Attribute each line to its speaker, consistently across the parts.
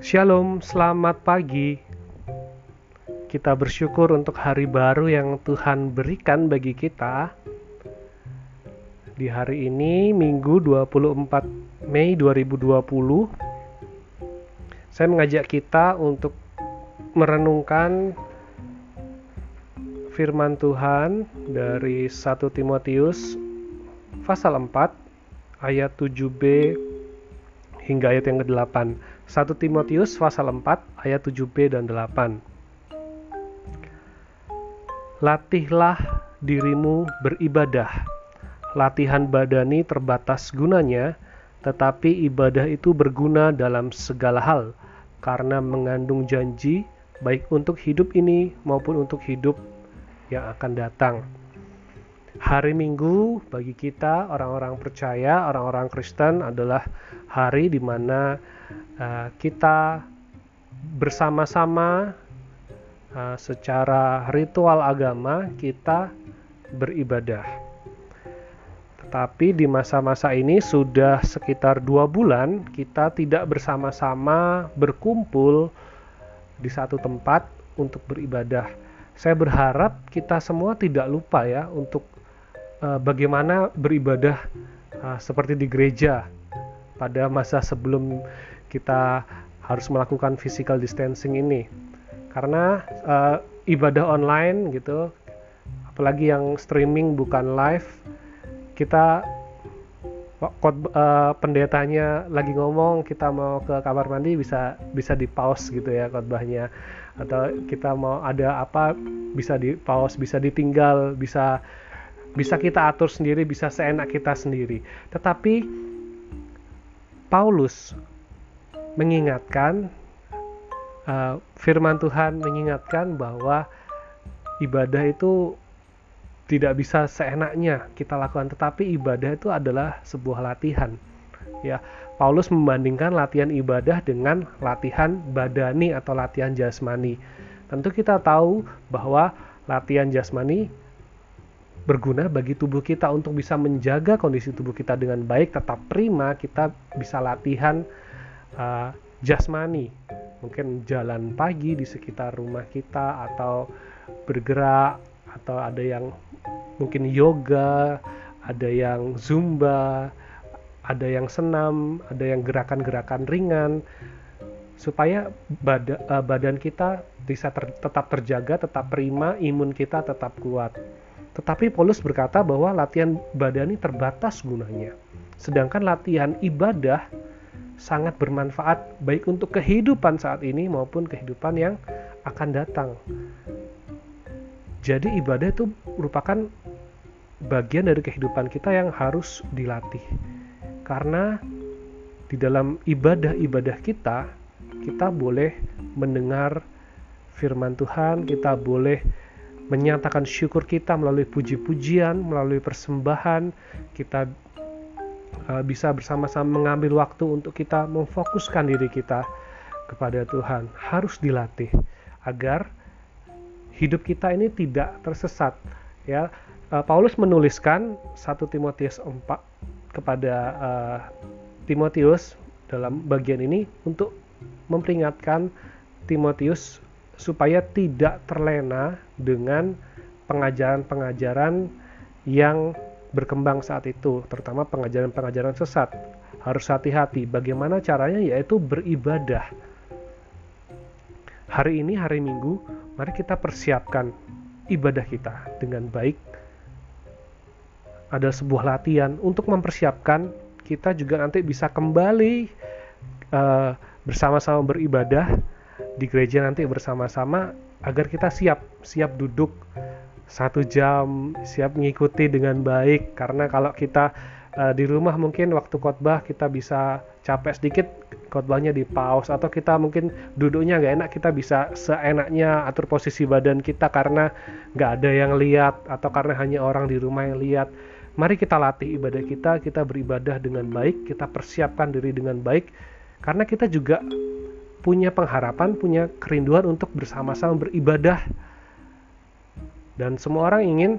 Speaker 1: Shalom, selamat pagi. Kita bersyukur untuk hari baru yang Tuhan berikan bagi kita. Di hari ini, Minggu 24 Mei 2020, saya mengajak kita untuk merenungkan firman Tuhan dari 1 Timotius pasal 4 ayat 7b hingga ayat yang ke-8. 1 Timotius pasal 4 ayat 7b dan 8. Latihlah dirimu beribadah. Latihan badani terbatas gunanya, tetapi ibadah itu berguna dalam segala hal karena mengandung janji baik untuk hidup ini maupun untuk hidup yang akan datang. Hari Minggu bagi kita orang-orang percaya, orang-orang Kristen adalah hari di mana Eh, kita bersama-sama uh, secara ritual agama kita beribadah. Tetapi di masa-masa ini sudah sekitar dua bulan kita tidak bersama-sama berkumpul di satu tempat untuk beribadah. Saya berharap kita semua tidak lupa ya untuk uh, bagaimana beribadah uh, seperti di gereja pada masa sebelum kita harus melakukan physical distancing ini. Karena uh, ibadah online gitu apalagi yang streaming bukan live kita uh, pendetanya lagi ngomong kita mau ke kamar mandi bisa bisa di pause gitu ya khotbahnya. Atau kita mau ada apa bisa di pause bisa ditinggal bisa bisa kita atur sendiri bisa seenak kita sendiri. Tetapi Paulus mengingatkan uh, firman Tuhan mengingatkan bahwa ibadah itu tidak bisa seenaknya kita lakukan tetapi ibadah itu adalah sebuah latihan. Ya Paulus membandingkan latihan ibadah dengan latihan badani atau latihan jasmani. Tentu kita tahu bahwa latihan jasmani berguna bagi tubuh kita untuk bisa menjaga kondisi tubuh kita dengan baik tetap prima kita bisa latihan uh, jasmani. Mungkin jalan pagi di sekitar rumah kita atau bergerak atau ada yang mungkin yoga ada yang zumba ada yang senam ada yang gerakan-gerakan ringan. Supaya bada, uh, badan kita bisa ter, tetap terjaga tetap prima imun kita tetap kuat. Tetapi Paulus berkata bahwa latihan badani terbatas gunanya. Sedangkan latihan ibadah sangat bermanfaat baik untuk kehidupan saat ini maupun kehidupan yang akan datang. Jadi ibadah itu merupakan bagian dari kehidupan kita yang harus dilatih. Karena di dalam ibadah-ibadah kita, kita boleh mendengar firman Tuhan, kita boleh menyatakan syukur kita melalui puji-pujian, melalui persembahan, kita uh, bisa bersama-sama mengambil waktu untuk kita memfokuskan diri kita kepada Tuhan. Harus dilatih agar hidup kita ini tidak tersesat ya. Uh, Paulus menuliskan 1 Timotius 4 kepada uh, Timotius dalam bagian ini untuk memperingatkan Timotius supaya tidak terlena dengan pengajaran-pengajaran yang berkembang saat itu, terutama pengajaran-pengajaran sesat. Harus hati-hati. Bagaimana caranya? Yaitu beribadah. Hari ini, hari Minggu, mari kita persiapkan ibadah kita dengan baik. Ada sebuah latihan untuk mempersiapkan kita juga nanti bisa kembali uh, bersama-sama beribadah di gereja nanti bersama-sama agar kita siap siap duduk satu jam siap mengikuti dengan baik. Karena kalau kita uh, di rumah mungkin waktu khotbah kita bisa capek sedikit khotbahnya di pause. Atau kita mungkin duduknya nggak enak kita bisa seenaknya atur posisi badan kita karena nggak ada yang lihat atau karena hanya orang di rumah yang lihat. Mari kita latih ibadah kita kita beribadah dengan baik kita persiapkan diri dengan baik. Karena kita juga punya pengharapan punya kerinduan untuk bersama-sama beribadah dan semua orang ingin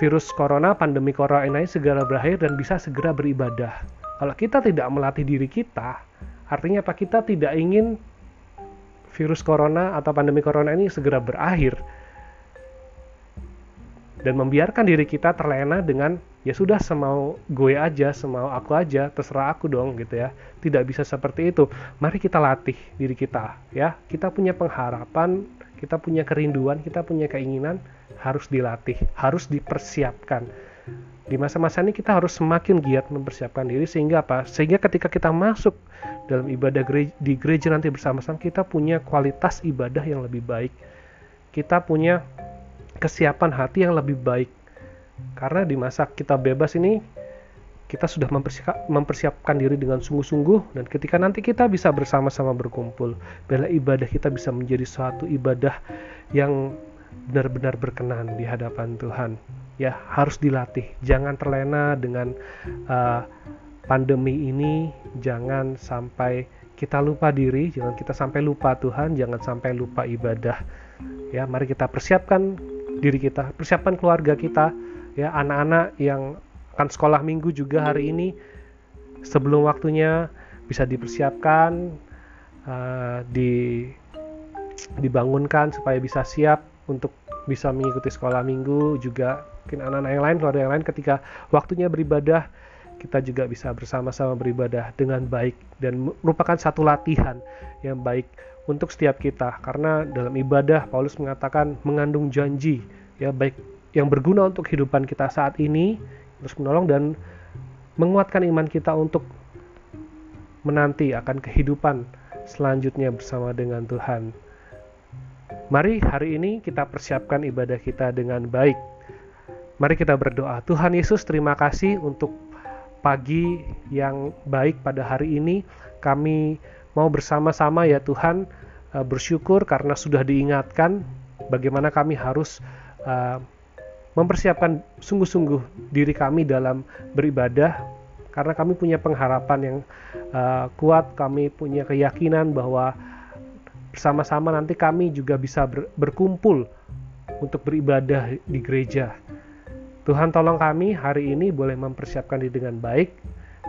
Speaker 1: virus corona, pandemi corona ini segera berakhir dan bisa segera beribadah. Kalau kita tidak melatih diri kita Artinya apa? Kita tidak ingin virus corona atau pandemi corona ini segera berakhir dan membiarkan diri kita terlena dengan ya sudah semau gue aja, semau aku aja, terserah aku dong gitu ya. Tidak bisa seperti itu. Mari kita latih diri kita ya. Kita punya pengharapan, kita punya kerinduan, kita punya keinginan harus dilatih, harus dipersiapkan. Di masa-masa ini kita harus semakin giat mempersiapkan diri sehingga apa? Sehingga ketika kita masuk dalam ibadah gereja, di gereja nanti bersama-sama kita punya kualitas ibadah yang lebih baik. Kita punya kesiapan hati yang lebih baik. Karena di masa kita bebas ini kita sudah mempersiapkan diri dengan sungguh-sungguh dan ketika nanti kita bisa bersama-sama berkumpul, bila ibadah kita bisa menjadi suatu ibadah yang benar-benar berkenan di hadapan Tuhan. Ya, harus dilatih. Jangan terlena dengan uh, pandemi ini, jangan sampai kita lupa diri, jangan kita sampai lupa Tuhan, jangan sampai lupa ibadah. Ya, mari kita persiapkan diri kita, persiapan keluarga kita, ya anak-anak yang akan sekolah minggu juga hari ini. Sebelum waktunya bisa dipersiapkan, uh, di dibangunkan supaya bisa siap untuk bisa mengikuti sekolah minggu juga. Mungkin anak-anak yang lain keluarga yang lain ketika waktunya beribadah kita juga bisa bersama-sama beribadah dengan baik dan merupakan satu latihan yang baik untuk setiap kita. Karena dalam ibadah Paulus mengatakan mengandung janji ya baik yang berguna untuk kehidupan kita saat ini terus menolong dan menguatkan iman kita untuk menanti akan kehidupan selanjutnya bersama dengan Tuhan. Mari hari ini kita persiapkan ibadah kita dengan baik. Mari kita berdoa. Tuhan Yesus, terima kasih untuk pagi yang baik pada hari ini. Kami mau bersama-sama ya Tuhan uh, bersyukur karena sudah diingatkan bagaimana kami harus uh, mempersiapkan sungguh-sungguh diri kami dalam beribadah karena kami punya pengharapan yang uh, kuat, kami punya keyakinan bahwa bersama-sama nanti kami juga bisa ber, berkumpul untuk beribadah di gereja. Tuhan tolong kami hari ini boleh mempersiapkan diri dengan baik.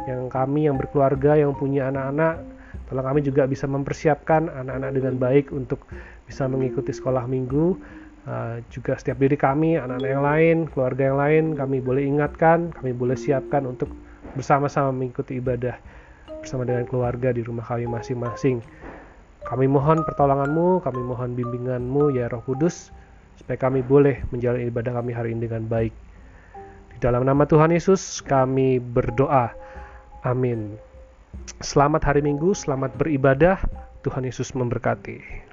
Speaker 1: Yang kami yang berkeluarga, yang punya anak-anak, Tolong kami juga bisa mempersiapkan anak-anak dengan baik untuk bisa mengikuti sekolah minggu. Uh, juga setiap diri kami, anak-anak yang lain, keluarga yang lain, kami boleh ingatkan, kami boleh siapkan untuk bersama-sama mengikuti ibadah bersama dengan keluarga di rumah kami masing-masing. Kami mohon pertolonganmu, kami mohon bimbinganmu ya Roh Kudus, supaya kami boleh menjalani ibadah kami hari ini dengan baik. Di dalam nama Tuhan Yesus kami berdoa. Amin. Selamat hari Minggu, selamat beribadah. Tuhan Yesus memberkati.